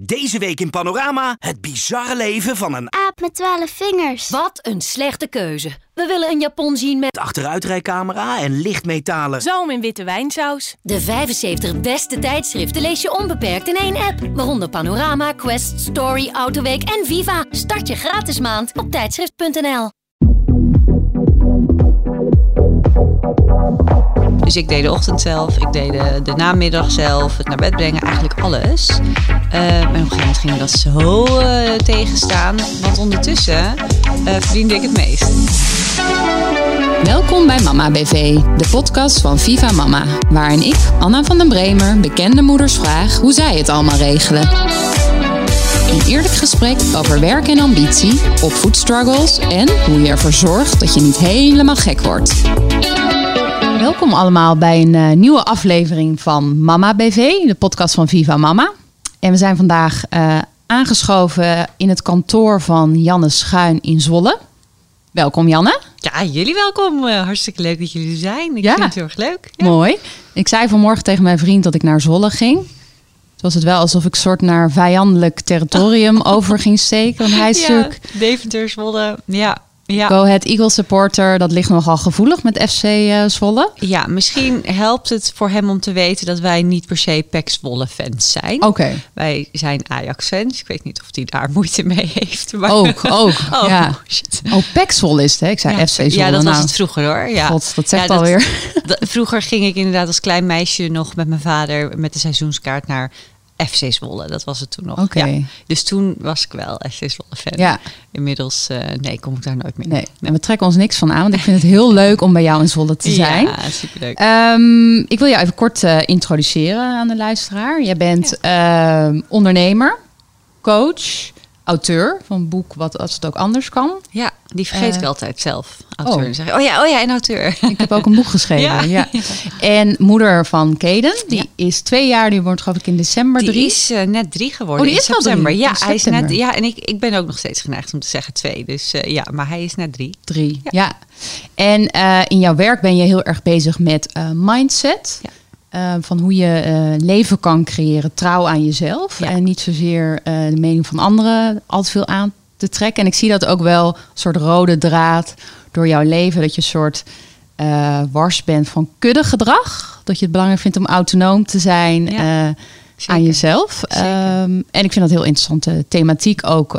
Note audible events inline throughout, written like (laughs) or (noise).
Deze week in Panorama het bizarre leven van een Aap met twaalf vingers. Wat een slechte keuze. We willen een Japon zien met achteruitrijcamera en lichtmetalen. Zalm in witte wijnsaus. de 75 beste tijdschriften lees je onbeperkt in één app. Waaronder Panorama, Quest, Story, Autoweek en Viva. Start je gratis maand op tijdschrift.nl. Dus ik deed de ochtend zelf, ik deed de, de namiddag zelf, het naar bed brengen, eigenlijk alles. Eh, en op een gegeven moment ging dat zo eh, tegenstaan. Want ondertussen eh, verdiende ik het meest. Welkom bij Mama BV, de podcast van Viva Mama. Waarin ik, Anna van den Bremer, bekende moeders vraag hoe zij het allemaal regelen. Een eerlijk gesprek over werk en ambitie, opvoedstruggles en hoe je ervoor zorgt dat je niet helemaal gek wordt. Welkom allemaal bij een eh, nieuwe aflevering van Mama BV, de podcast van Viva Mama. En we zijn vandaag eh, aangeschoven in het kantoor van Janne Schuin in Zwolle. Welkom Janne. Ja, jullie welkom. Eh, hartstikke leuk dat jullie er zijn. Ik Ja. vind het heel erg leuk. Ja. Mooi. Ik zei vanmorgen tegen mijn vriend dat ik naar Zwolle ging. Toen was het wel alsof ik soort naar vijandelijk territorium (laughs) over ging steken. Want hij is Ja, Deventer, Zwolle. Ja, ja. Go Ahead Eagle supporter. Dat ligt nogal gevoelig met FC eh, Zwolle. ja, misschien helpt het voor hem om te weten dat wij niet per se PEC Zwolle fans zijn. Oké. Wij zijn Ajax fans. Ik weet niet of hij daar moeite mee heeft. Maar... Ook, ook. (laughs) Oh, ja. shit. Oh, PEC Zwolle is het, hè? Ik zei Ja, FC Zwolle. Ja, dat was Nou, het vroeger hoor. Ja. God, dat zegt Ja, alweer. (laughs) dat- vroeger ging ik inderdaad als klein meisje nog met mijn vader met de seizoenskaart naar FC Zwolle. Dat was het toen nog. Oké. Ja. Dus toen was ik wel FC Zwolle fan. Ja. Inmiddels, eh, nee, kom ik daar nooit meer. Nee, en we trekken ons niks van aan. Want ik vind het heel (laughs) leuk om bij jou in Zwolle te zijn. Ja, superleuk. Ehm, ik wil jou even kort eh, introduceren aan de luisteraar. Jij bent ehm, ondernemer, coach, auteur van een boek Wat als het ook anders kan. ja, die vergeet eh, ik altijd zelf. Auteur. oh. Dan zeg ik, oh ja, oh ja, en auteur. Ik heb ook een boek geschreven. (laughs) Ja. ja. En moeder van Kaden, die Ja. is twee jaar. Die wordt geloof ik in december Die drie. is eh, net drie geworden Oh, die in is september. drie. Ja, In hij is net. Ja, en ik, ik ben ook nog steeds geneigd om te zeggen twee. Dus eh, ja, maar hij is net drie. Drie, ja. En eh, in jouw werk ben je heel erg bezig met eh, mindset. Ja. Eh, van hoe je eh, leven kan creëren, trouw aan jezelf. Ja. En niet zozeer eh, de mening van anderen al te veel aan te trekken. En ik zie dat ook wel een soort rode draad door jouw leven. Dat je een soort eh, wars bent van kuddegedrag. Dat je het belangrijk vindt om autonoom te zijn Ja, aan jezelf. Ehm, en ik vind dat heel interessante thematiek ook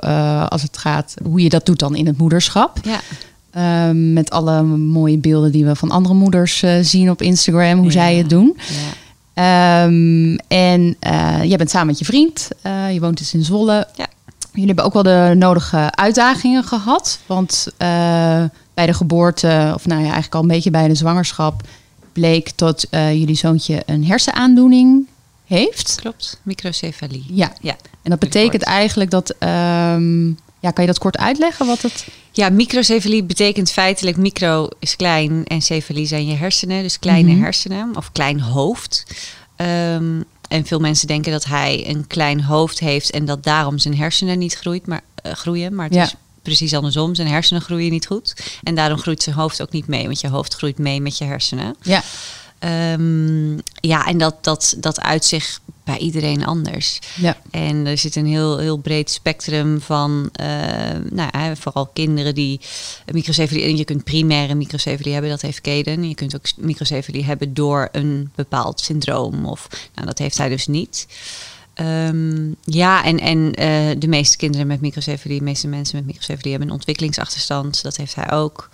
als het gaat hoe je dat doet dan in het moederschap. Ja. Ehm, met alle mooie beelden die we van andere moeders eh, zien op Instagram, hoe Ja. zij het doen. ja. Ehm, en eh, jij bent samen met je vriend. eh, je woont dus in Zwolle. Ja. Jullie hebben ook wel de nodige uitdagingen gehad. Want bij de geboorte, of nou ja, eigenlijk al een beetje bij de zwangerschap, bleek dat jullie zoontje een hersenaandoening heeft. Klopt. Microcefalie. Ja. Ja. En dat betekent eigenlijk dat. ehm, ja, kan je dat kort uitleggen wat het. Ja, microcefalie betekent feitelijk micro is klein en cefalie zijn je hersenen, dus kleine Mhm. hersenen of klein hoofd. Ehm, en veel mensen denken dat hij een klein hoofd heeft en dat daarom zijn hersenen niet groeit, maar, eh, groeien. Maar het Ja. is precies andersom. Zijn hersenen groeien niet goed. En daarom groeit zijn hoofd ook niet mee, want je hoofd groeit mee met je hersenen. Ja. Ehm, ja, en dat, dat, dat uit zich bij iedereen anders. Ja. En er zit een heel, heel breed spectrum van, eh, nou, vooral kinderen die microcefalie... En je kunt primaire microcefalie hebben, dat heeft Kaden. Je kunt ook microcefalie hebben door een bepaald syndroom. Of, nou, dat heeft hij dus niet. Ehm, ja, en, en eh, de meeste kinderen met microcefalie, de meeste mensen met microcefalie hebben een ontwikkelingsachterstand. Dat heeft hij ook.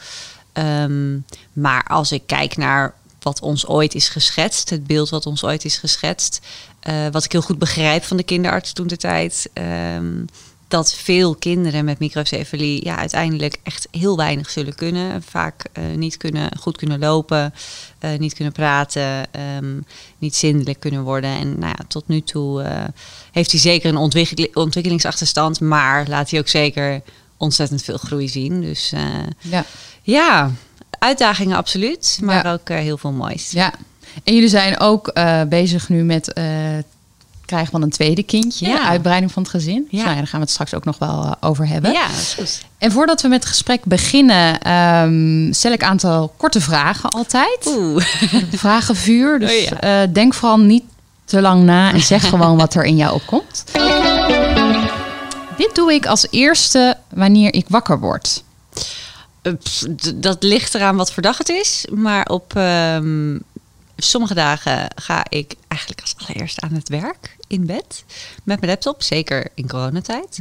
Ehm, maar als ik kijk naar wat ons ooit is geschetst, het beeld wat ons ooit is geschetst, eh, wat ik heel goed begrijp van de kinderarts toen de tijd, ehm, dat veel kinderen met microcefalie ja, uiteindelijk echt heel weinig zullen kunnen. Vaak eh, niet kunnen, goed kunnen lopen, eh, niet kunnen praten, ehm, niet zindelijk kunnen worden. En nou ja, tot nu toe heeft hij zeker een ontwikkel- ontwikkelingsachterstand, maar laat hij ook zeker ontzettend veel groei zien. Dus Ja. ja, uitdagingen absoluut, maar Ja. ook heel veel moois. Ja, en jullie zijn ook eh, bezig nu met het krijgen van een tweede kindje, Ja. uitbreiding van het gezin. Dus Ja. nou ja, daar gaan we het straks ook nog wel eh, over hebben. Ja, dat is goed. En voordat we met het gesprek beginnen, ehm, stel ik een aantal korte vragen altijd. Oeh. Vragenvuur, dus Oh ja. denk vooral niet te lang na en zeg gewoon wat er in jou opkomt. Dit doe ik als eerste wanneer ik wakker word. Pff, Dat ligt eraan wat voor dag het is. Maar op sommige dagen ga ik eigenlijk als allereerst aan het werk in bed. Met mijn laptop, zeker in coronatijd.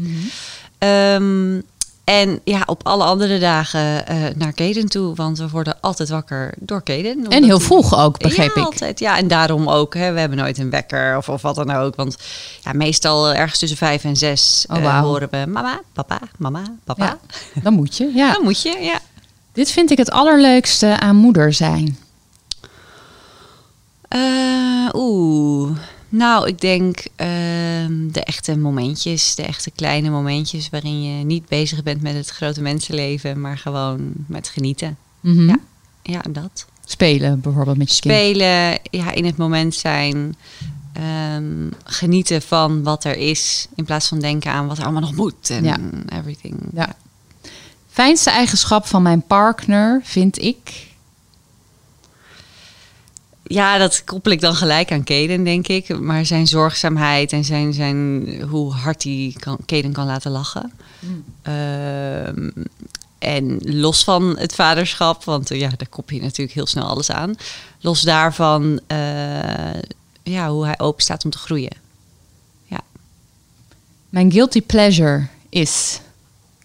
Ehm, en ja, op alle andere dagen eh, naar Keden toe. Want we worden altijd wakker door Keden. En heel vroeg ook, begreep ja, ik. altijd. Ja, en daarom ook. Hè, we hebben nooit een wekker of, of wat dan ook. Want ja, meestal ergens tussen vijf en zes Oh, eh, horen we mama, papa, mama, papa. Ja, dan moet je. Ja. Dan moet je, ja. Dit vind ik het allerleukste aan moeder zijn. Eh, Oeh. Nou, ik denk ehm, de echte momentjes, de echte kleine momentjes waarin je niet bezig bent met het grote mensenleven, maar gewoon met genieten. Mhm. Ja. Ja, dat. Spelen bijvoorbeeld met je kind. Spelen, ja, in het moment zijn, ehm, genieten van wat er is, in plaats van denken aan wat er allemaal nog moet en Ja. everything. Ja. Fijnste eigenschap van mijn partner vind ik. Ja, dat koppel ik dan gelijk aan Kaden, denk ik. Maar zijn zorgzaamheid en zijn, zijn, hoe hard hij kan, Kaden kan laten lachen. Ehm, en los van het vaderschap, want eh, ja, daar koppel je natuurlijk heel snel alles aan. Los daarvan, eh, ja, hoe hij open staat om te groeien. Ja. Mijn guilty pleasure is.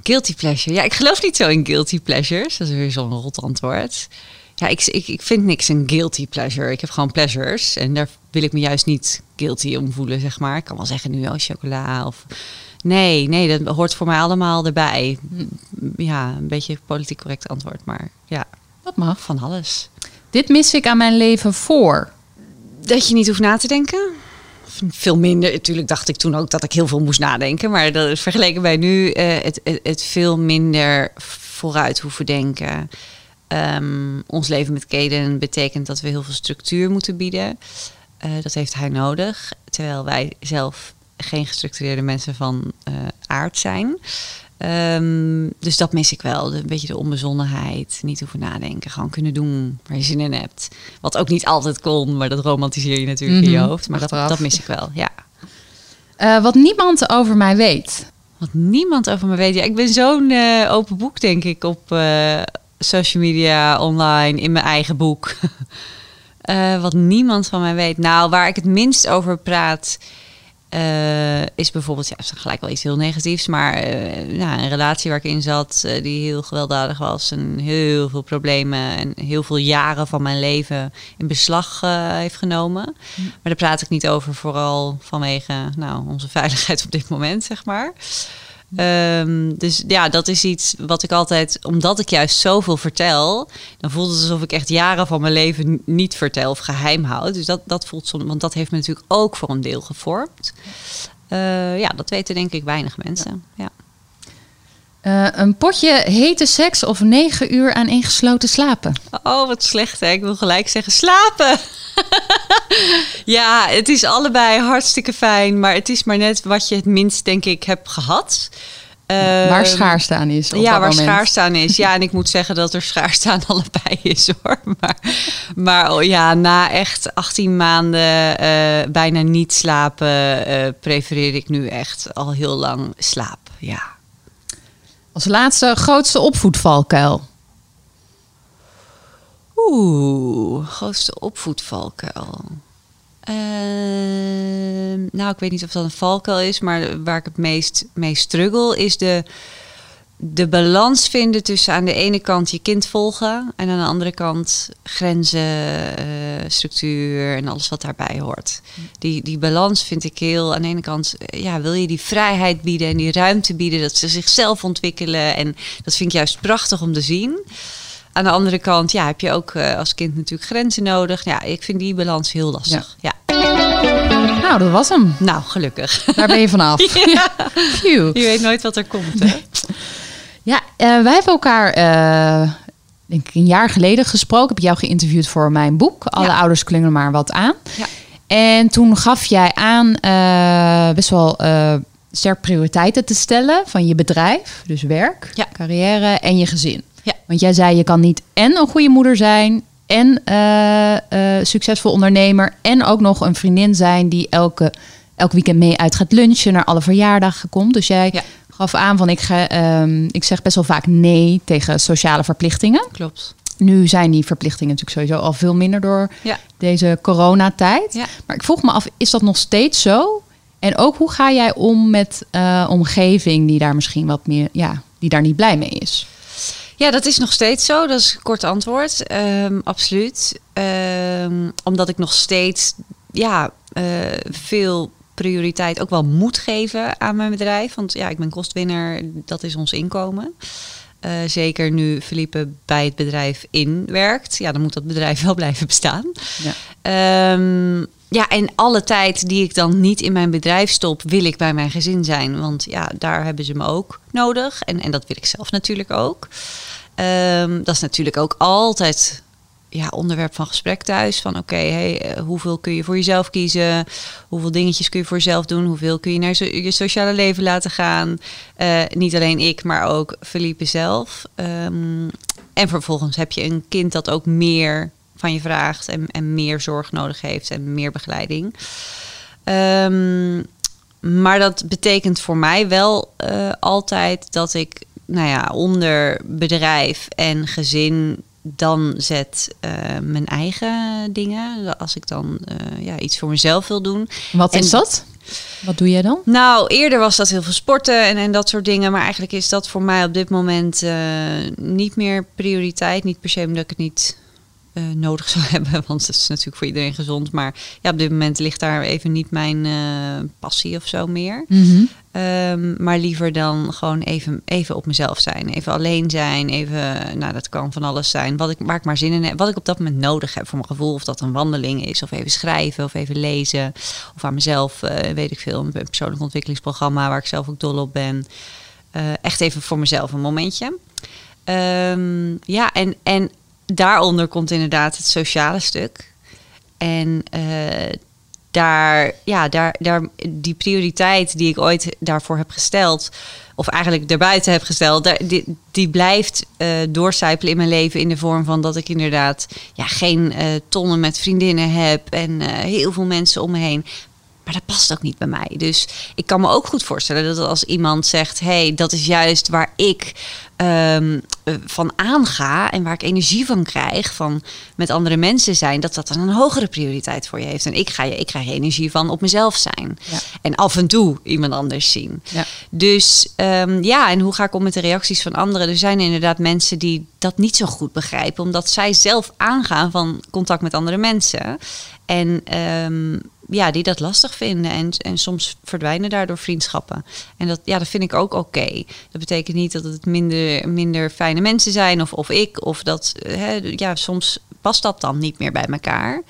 Guilty pleasure. Ja, ik geloof niet zo in guilty pleasures. Dat is weer zo'n rot antwoord. Ja, ik, ik, ik vind niks een guilty pleasure. Ik heb gewoon pleasures. En daar wil ik me juist niet guilty om voelen, zeg maar. Ik kan wel zeggen nu al chocola of... Nee, nee, dat hoort voor mij allemaal erbij. Ja, een beetje politiek correct antwoord. Maar ja, Dat mag. van alles. Dit mis ik aan mijn leven voor. Dat je niet hoeft na te denken. Veel minder. Natuurlijk dacht ik toen ook dat ik heel veel moest nadenken. Maar dat is vergeleken bij nu eh, het, het, het veel minder vooruit hoeven denken. Ehm, ons leven met Kaden betekent dat we heel veel structuur moeten bieden. Eh, dat heeft hij nodig. Terwijl wij zelf geen gestructureerde mensen van eh, aard zijn. Ehm, dus dat mis ik wel. De- Een beetje de onbezonnenheid. Niet hoeven nadenken. Gewoon kunnen doen waar je zin in hebt. Wat ook niet altijd kon, maar dat romantiseer je natuurlijk in je Mhm, hoofd. Maar dat, dat mis ik wel, ja. Eh, wat niemand over mij weet. Wat niemand over me weet. Ja, ik ben zo'n open boek, denk ik, op social media, online, in mijn eigen boek. (laughs) Eh, wat niemand van mij weet. Nou, waar ik het minst over praat, eh, is bijvoorbeeld, ja, is gelijk wel iets heel negatiefs, maar eh, ja, een relatie waar ik in zat, die heel gewelddadig was en heel veel problemen en heel veel jaren van mijn leven in beslag heeft genomen. Maar daar praat ik niet over, vooral vanwege nou, onze veiligheid op dit moment, zeg maar. Ehm, dus ja, dat is iets wat ik altijd, omdat ik juist zoveel vertel, dan voelt het alsof ik echt jaren van mijn leven niet vertel of geheim houd. Dus dat, dat voelt soms, want dat heeft me natuurlijk ook voor een deel gevormd. Eh, ja, dat weten denk ik weinig mensen. Ja. Eh, een potje hete seks of negen uur aan ingesloten slapen. Oh, wat slecht hè. Ik wil gelijk zeggen slapen. (laughs) ja, het is allebei hartstikke fijn, maar het is maar net wat je het minst denk ik hebt gehad. waar Ehm, schaarstaan is. Op ja, dat waar moment. schaarstaan is. Ja, en ik moet zeggen dat er schaarstaan (laughs) allebei is hoor. Maar, maar oh, ja, na echt 18 maanden eh, bijna niet slapen, eh, prefereer ik nu echt al heel lang slaap. Ja. Als laatste grootste opvoedvalkuil. Oeh, grootste opvoedvalkuil. Ehm, nou, ik weet niet of dat een valkuil is, maar waar ik het meest mee struggle is de, de balans vinden tussen aan de ene kant je kind volgen en aan de andere kant grenzen, eh, structuur en alles wat daarbij hoort. Die, die balans vind ik heel, aan de ene kant eh, ja, wil je die vrijheid bieden en die ruimte bieden, dat ze zichzelf ontwikkelen en dat vind ik juist prachtig om te zien. Aan de andere kant ja, heb je ook eh, als kind natuurlijk grenzen nodig. Ja, ik vind die balans heel lastig. Ja. Nou, dat was hem. Nou, gelukkig. Daar ben je vanaf. (laughs) Ja. Je weet nooit wat er komt. Hè? Ja, eh, wij hebben elkaar, eh, denk ik, een jaar geleden gesproken. Heb ik jou geïnterviewd voor mijn boek. Alle Ja. ouders klungelen maar wat aan. Ja. En toen gaf jij aan eh, best wel sterk prioriteiten te stellen van je bedrijf, dus werk, Ja. carrière en je gezin. Ja. Want jij zei je kan niet en een goede moeder zijn en succesvol ondernemer en ook nog een vriendin zijn die elke, elk weekend mee uit gaat lunchen, naar alle verjaardagen komt. Dus jij Ja. Gaf aan van ik, ga, ehm, ik zeg best wel vaak nee tegen sociale verplichtingen. Klopt. Nu zijn die verplichtingen natuurlijk sowieso al veel minder door Ja. deze coronatijd. Ja. Maar ik vroeg me af, is dat nog steeds zo? En ook hoe ga jij om met eh, omgeving die daar misschien wat meer, ja, die daar niet blij mee is? Ja, dat is nog steeds zo. Dat is een kort antwoord. Ehm, absoluut. Ehm, omdat ik nog steeds ja, eh, veel prioriteit ook wel moet geven aan mijn bedrijf. Want ja, ik ben kostwinner, dat is ons inkomen. Eh, zeker nu Philippe bij het bedrijf inwerkt. Ja, dan moet dat bedrijf (laughs) wel blijven bestaan. Ja. Ehm, ja, en alle tijd die ik dan niet in mijn bedrijf stop, wil ik bij mijn gezin zijn. Want ja, daar hebben ze me ook nodig. En, en dat wil ik zelf natuurlijk ook. Ehm, dat is natuurlijk ook altijd ja, onderwerp van gesprek thuis. Van oké, hey, eh, hoeveel kun je voor jezelf kiezen? Hoeveel dingetjes kun je voor jezelf doen? Hoeveel kun je naar je sociale leven laten gaan? Eh, niet alleen ik, maar ook Felipe zelf. Ehm, en vervolgens heb je een kind dat ook meer van je vraagt en, en meer zorg nodig heeft en meer begeleiding. Ehm, maar dat betekent voor mij wel eh, altijd dat ik, nou ja, onder bedrijf en gezin dan zet eh, mijn eigen dingen. Als ik dan eh, ja, iets voor mezelf wil doen. Wat En- is dat? Wat doe jij dan? Nou, eerder was dat heel veel sporten en, en dat soort dingen. Maar eigenlijk is dat voor mij op dit moment eh, niet meer prioriteit. Niet per se omdat ik het niet eh, nodig zou (laughs) hebben. Want het is natuurlijk voor iedereen gezond. Maar ja, op dit moment ligt daar even niet mijn eh, passie of zo meer. Ehm, maar liever dan gewoon even, even op mezelf zijn. Even alleen zijn. Even, nou dat kan van alles zijn. Wat ik, waar ik maar zin in heb. Wat ik op dat moment nodig heb voor mijn gevoel. Of dat een wandeling is. Of even schrijven. Of even lezen. Of aan mezelf, eh, weet ik veel. Een persoonlijk ontwikkelingsprogramma waar ik zelf ook dol op ben. Eh, echt even voor mezelf een momentje. Ehm, ja, en, en daaronder komt inderdaad het sociale stuk. En eh, daar, ja, daar, daar, die prioriteit die ik ooit daarvoor heb gesteld, of eigenlijk daarbuiten heb gesteld, daar, die, die blijft eh doorcijpelen in mijn leven in de vorm van dat ik inderdaad ja, geen eh, tonnen met vriendinnen heb en heel veel mensen om me heen. Maar dat past ook niet bij mij. Dus ik kan me ook goed voorstellen dat als iemand zegt: hey, dat is juist waar ik ehm, eh, van aanga en waar ik energie van krijg, van met andere mensen zijn, dat dat dan een hogere prioriteit voor je heeft. En ik, ga je, ik krijg energie van op mezelf zijn. Ja. En af en toe iemand anders zien. Ja. Dus ehm, ja, en hoe ga ik om met de reacties van anderen? Er zijn inderdaad mensen die dat niet zo goed begrijpen, omdat zij zelf aangaan van contact met andere mensen. En ehm, ja, die dat lastig vinden. En, en soms verdwijnen daardoor vriendschappen. En dat, ja, dat vind ik ook oké. Dat betekent niet dat het minder, minder fijne mensen zijn of, of ik. Of dat, hè, ja, soms past dat dan niet meer bij elkaar.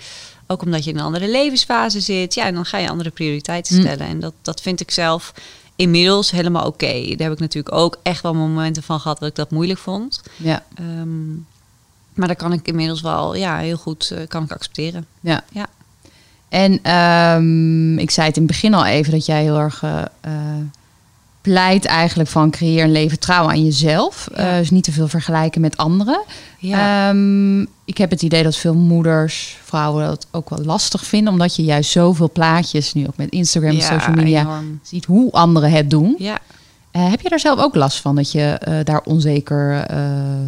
Ook omdat je in een andere levensfase zit. Ja, en dan ga je andere prioriteiten Mm. stellen. En dat, dat vind ik zelf inmiddels helemaal oké. Daar heb ik natuurlijk ook echt wel momenten van gehad dat ik dat moeilijk vond. Ja, Ehm, maar daar kan ik inmiddels wel ja, heel goed eh, kan ik accepteren. ja. Ja. En ehm, ik zei het in het begin al even dat jij heel erg eh, eh, pleit eigenlijk van creëer een leven trouw aan jezelf. Ja. Eh, dus niet te veel vergelijken met anderen. Ja. Ehm, ik heb het idee dat veel moeders, vrouwen dat ook wel lastig vinden, omdat je juist zoveel plaatjes, nu ook met Instagram en Ja, social media, enorm. ziet hoe anderen het doen. Ja, heb je daar zelf ook last van dat je daar onzeker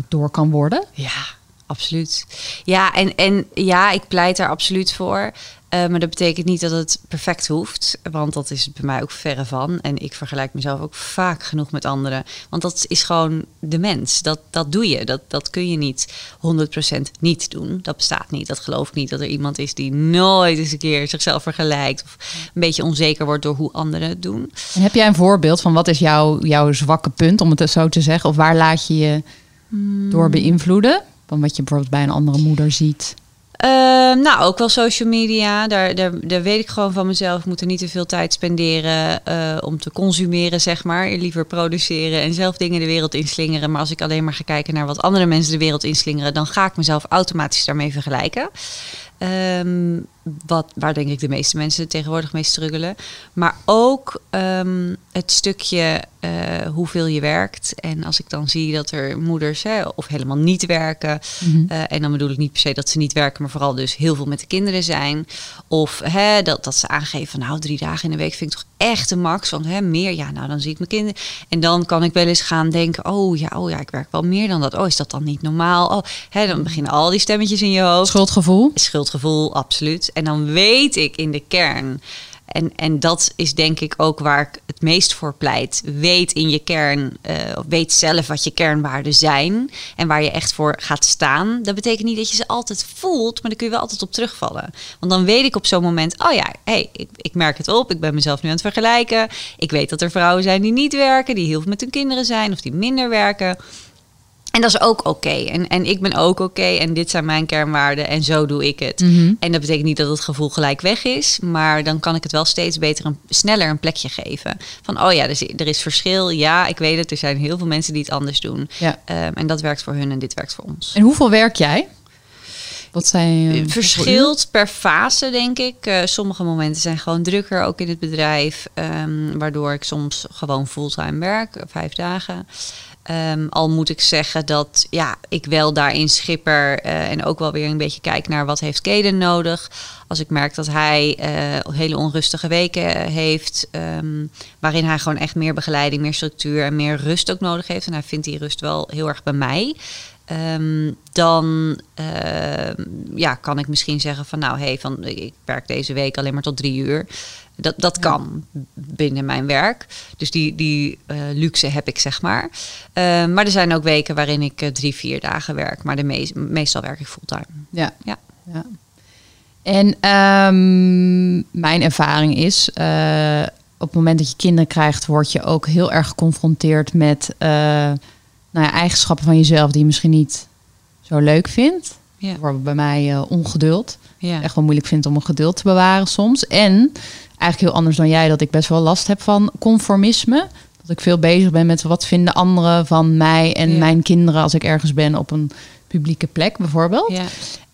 door kan worden? ja, absoluut. Ja, en, en ja, ik pleit daar absoluut voor. Eh, maar dat betekent niet dat het perfect hoeft. Want dat is het bij mij ook verre van. En ik vergelijk mezelf ook vaak genoeg met anderen. Want dat is gewoon de mens. Dat, dat doe je. Dat, dat kun je niet 100% niet doen. Dat bestaat niet. Dat geloof ik niet. Dat er iemand is die nooit eens een keer zichzelf vergelijkt. Of een beetje onzeker wordt door hoe anderen het doen. En heb jij een voorbeeld van wat is jouw, jouw zwakke punt, om het zo te zeggen? Of waar laat je je door beïnvloeden? Van wat je bijvoorbeeld bij een andere moeder ziet. Eh, nou, ook wel social media. Daar, daar, daar weet ik gewoon van mezelf. Ik moet er niet te veel tijd spenderen eh, om te consumeren, zeg maar. Liever produceren en zelf dingen de wereld inslingeren. Maar als ik alleen maar ga kijken naar wat andere mensen de wereld inslingeren, dan ga ik mezelf automatisch daarmee vergelijken. Ehm, wat, waar denk ik de meeste mensen tegenwoordig mee struggelen. Maar ook ehm, het stukje eh, hoeveel je werkt. En als ik dan zie dat er moeders hè, of helemaal niet werken. Mhm. eh, en dan bedoel ik niet per se dat ze niet werken, maar vooral dus heel veel met de kinderen zijn. Of hè, dat, dat ze aangeven van nou, drie dagen in de week vind ik toch echt de max. Want hè, meer, ja, nou dan zie ik mijn kinderen. En dan kan ik wel eens gaan denken, oh ja, oh ja, ik werk wel meer dan dat. Oh, is dat dan niet normaal? Oh, hè, dan beginnen al die stemmetjes in je hoofd. Schuldgevoel? Schuldgevoel, absoluut. En dan weet ik in de kern. En, en dat is denk ik ook waar ik het meest voor pleit. Weet in je kern, of weet zelf wat je kernwaarden zijn. En waar je echt voor gaat staan. Dat betekent niet dat je ze altijd voelt, maar daar kun je wel altijd op terugvallen. Want dan weet ik op zo'n moment, oh ja, hey, ik, ik merk het op. Ik ben mezelf nu aan het vergelijken. Ik weet dat er vrouwen zijn die niet werken, die heel veel met hun kinderen zijn of die minder werken. En dat is ook oké. En, en ik ben ook oké. En dit zijn mijn kernwaarden. En zo doe ik het. Mhm. En dat betekent niet dat het gevoel gelijk weg is. Maar dan kan ik het wel steeds beter een, sneller een plekje geven. Van oh ja, er is, er is verschil. Ja, ik weet het. Er zijn heel veel mensen die het anders doen. Ja. Ehm, en dat werkt voor hun en dit werkt voor ons. En hoeveel werk jij? Wat zijn eh, Verschilt per fase, denk ik. Eh, sommige momenten zijn gewoon drukker, ook in het bedrijf. ehm, waardoor ik soms gewoon fulltime werk, vijf dagen. Ehm, al moet ik zeggen dat ja, ik wel daarin schipper eh, en ook wel weer een beetje kijk naar wat heeft Kaden nodig. Als ik merk dat hij eh, hele onrustige weken heeft, ehm, waarin hij gewoon echt meer begeleiding, meer structuur en meer rust ook nodig heeft. En hij vindt die rust wel heel erg bij mij. Ehm, dan ehm, ja, kan ik misschien zeggen van nou, hey, van, ik werk deze week alleen maar tot drie uur. Dat, dat kan binnen mijn werk. Dus die, die eh, luxe heb ik, zeg maar. Ehm, maar er zijn ook weken waarin ik eh, drie, vier dagen werk. Maar de meest, meestal werk ik fulltime. Ja. Ja. ja. En mijn ervaring is, eh, op het moment dat je kinderen krijgt, word je ook heel erg geconfronteerd met nou ja, eigenschappen van jezelf die je misschien niet zo leuk vindt. Ja. Bijvoorbeeld bij mij eh, ongeduld. Ja. Echt wel moeilijk vind om een geduld te bewaren soms. En eigenlijk heel anders dan jij, dat ik best wel last heb van conformisme. Dat ik veel bezig ben met wat vinden anderen van mij en Ja. mijn kinderen als ik ergens ben op een publieke plek bijvoorbeeld. Ja.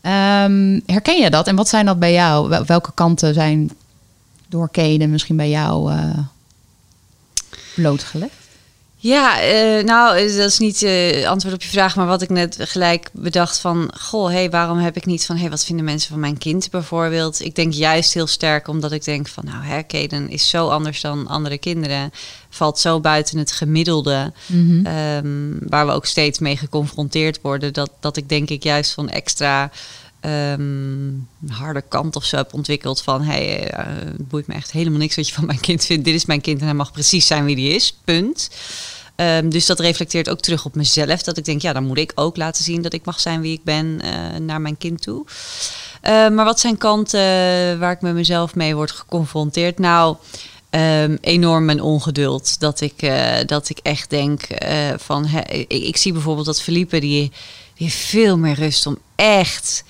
Ehm, herken je dat? En wat zijn dat bij jou? Wel- Welke kanten zijn door Keden misschien bij jou eh, blootgelegd? Ja, eh, nou, eh, dat is niet eh, antwoord op je vraag, maar wat ik net gelijk bedacht van, goh, hey, waarom heb ik niet van, hey, wat vinden mensen van mijn kind bijvoorbeeld? Ik denk juist heel sterk omdat ik denk van, nou, hè, Kaden is zo anders dan andere kinderen, valt zo buiten het gemiddelde, ehm, waar we ook steeds mee geconfronteerd worden, dat, dat ik denk ik juist van extra ehm, harde kant of zo heb ontwikkeld van, hey, eh, het boeit me echt helemaal niks wat je van mijn kind vindt. Dit is mijn kind en hij mag precies zijn wie die is. Punt. Ehm, dus dat reflecteert ook terug op mezelf. Dat ik denk, ja, dan moet ik ook laten zien dat ik mag zijn wie ik ben eh, naar mijn kind toe. Eh, maar wat zijn kanten waar ik met mezelf mee word geconfronteerd? Nou, ehm, enorm mijn ongeduld. Dat ik, eh, dat ik echt denk van... Ik, zie bijvoorbeeld dat Felipe, die, die veel meer rust om echt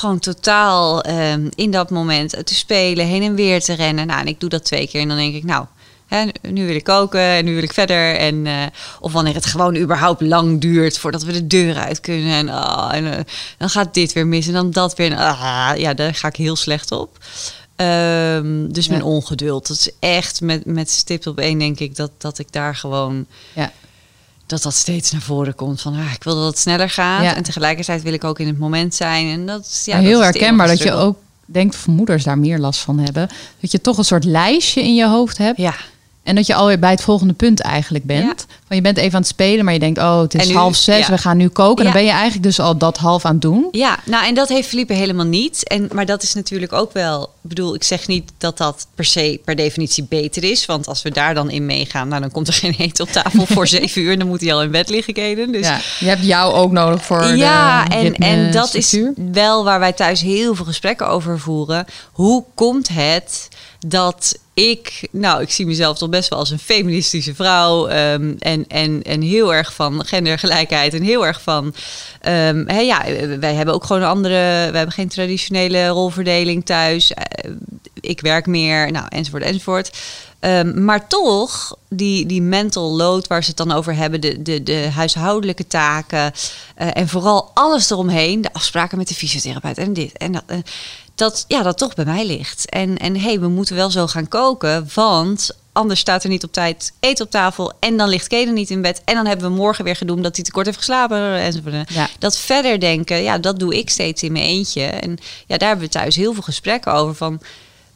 gewoon totaal ehm, in dat moment te spelen, heen en weer te rennen. Nou, en ik doe dat twee keer en dan denk ik, nou, hè, nu wil ik koken en nu wil ik verder. En, eh, of wanneer het gewoon überhaupt lang duurt voordat we de deur uit kunnen. En, ah, en eh, dan gaat dit weer mis en dan dat weer. En, ah, ja, daar ga ik heel slecht op. Ehm, dus mijn ongeduld. Dat is echt met, met stip op één, denk ik, dat, dat ik daar gewoon Ja. Dat dat steeds naar voren komt. Van ah, ik wil dat het sneller gaat. Ja. En tegelijkertijd wil ik ook in het moment zijn. En dat is ja, dat heel is herkenbaar dat je ook denkt of moeders daar meer last van hebben. Dat je toch een soort lijstje in je hoofd hebt. Ja, En dat je alweer bij het volgende punt eigenlijk bent. Van je bent even aan het spelen, maar je denkt, oh, het is En nu- half zes, ja. we gaan nu koken. Ja. Dan ben je eigenlijk dus al dat half aan het doen. ja, nou en dat heeft Felipe helemaal niet. En, maar dat is natuurlijk ook wel... Ik bedoel, ik zeg niet dat dat per se per definitie beter is. Want als we daar dan in meegaan... Nou, dan komt er geen eten op tafel voor (laughs) zeven uur. Dan moet hij al in bed liggen, Keden. Dus Ja, je hebt jou ook nodig voor ja, de en, en dat is wel waar wij thuis heel veel gesprekken over voeren. Hoe komt het dat ik, nou, ik zie mezelf toch best wel als een feministische vrouw ehm, en, en, en heel erg van gendergelijkheid en heel erg van, ehm, ja, wij hebben ook gewoon een andere, we hebben geen traditionele rolverdeling thuis. Eh, ik werk meer, nou, enzovoort, enzovoort. Ehm, maar toch, die, die mental load waar ze het dan over hebben, de, de, de huishoudelijke taken eh, en vooral alles eromheen, de afspraken met de fysiotherapeut en dit en dat. eh, dat ja, dat toch bij mij ligt. En, en hé, hey, we moeten wel zo gaan koken, want anders staat er niet op tijd eten op tafel. En dan ligt Keden niet in bed. En dan hebben we morgen weer gedoemd dat hij te kort heeft geslapen. Enzovoort. Ja. Dat verder denken, ja, dat doe ik steeds in mijn eentje. En ja, daar hebben we thuis heel veel gesprekken over van...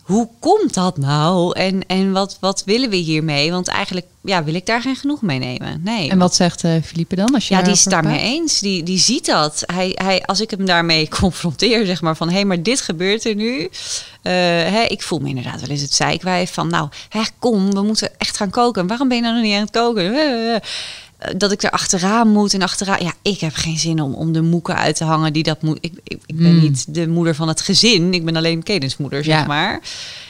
Hoe komt dat nou? En, en wat, wat willen we hiermee? Want eigenlijk ja, wil ik daar geen genoeg mee nemen. Nee. En wat zegt uh, Philippe dan? Als je ja, die is het daarmee eens. Die, die ziet dat. Hij, hij, als ik hem daarmee (laughs) confronteer, zeg maar van hé, hey, maar dit gebeurt er nu. Uh, hè, ik voel me inderdaad wel eens het zeikwijf van nou, hè, kom, we moeten echt gaan koken. Waarom ben je nou nog niet aan het koken? Uh, dat ik er achteraan moet en achteraan. Ja, ik heb geen zin om, om de moeken uit te hangen die dat moet. Ik, ik, ik ben Mm. niet de moeder van het gezin. Ik ben alleen Kedensmoeder, zeg Ja. maar.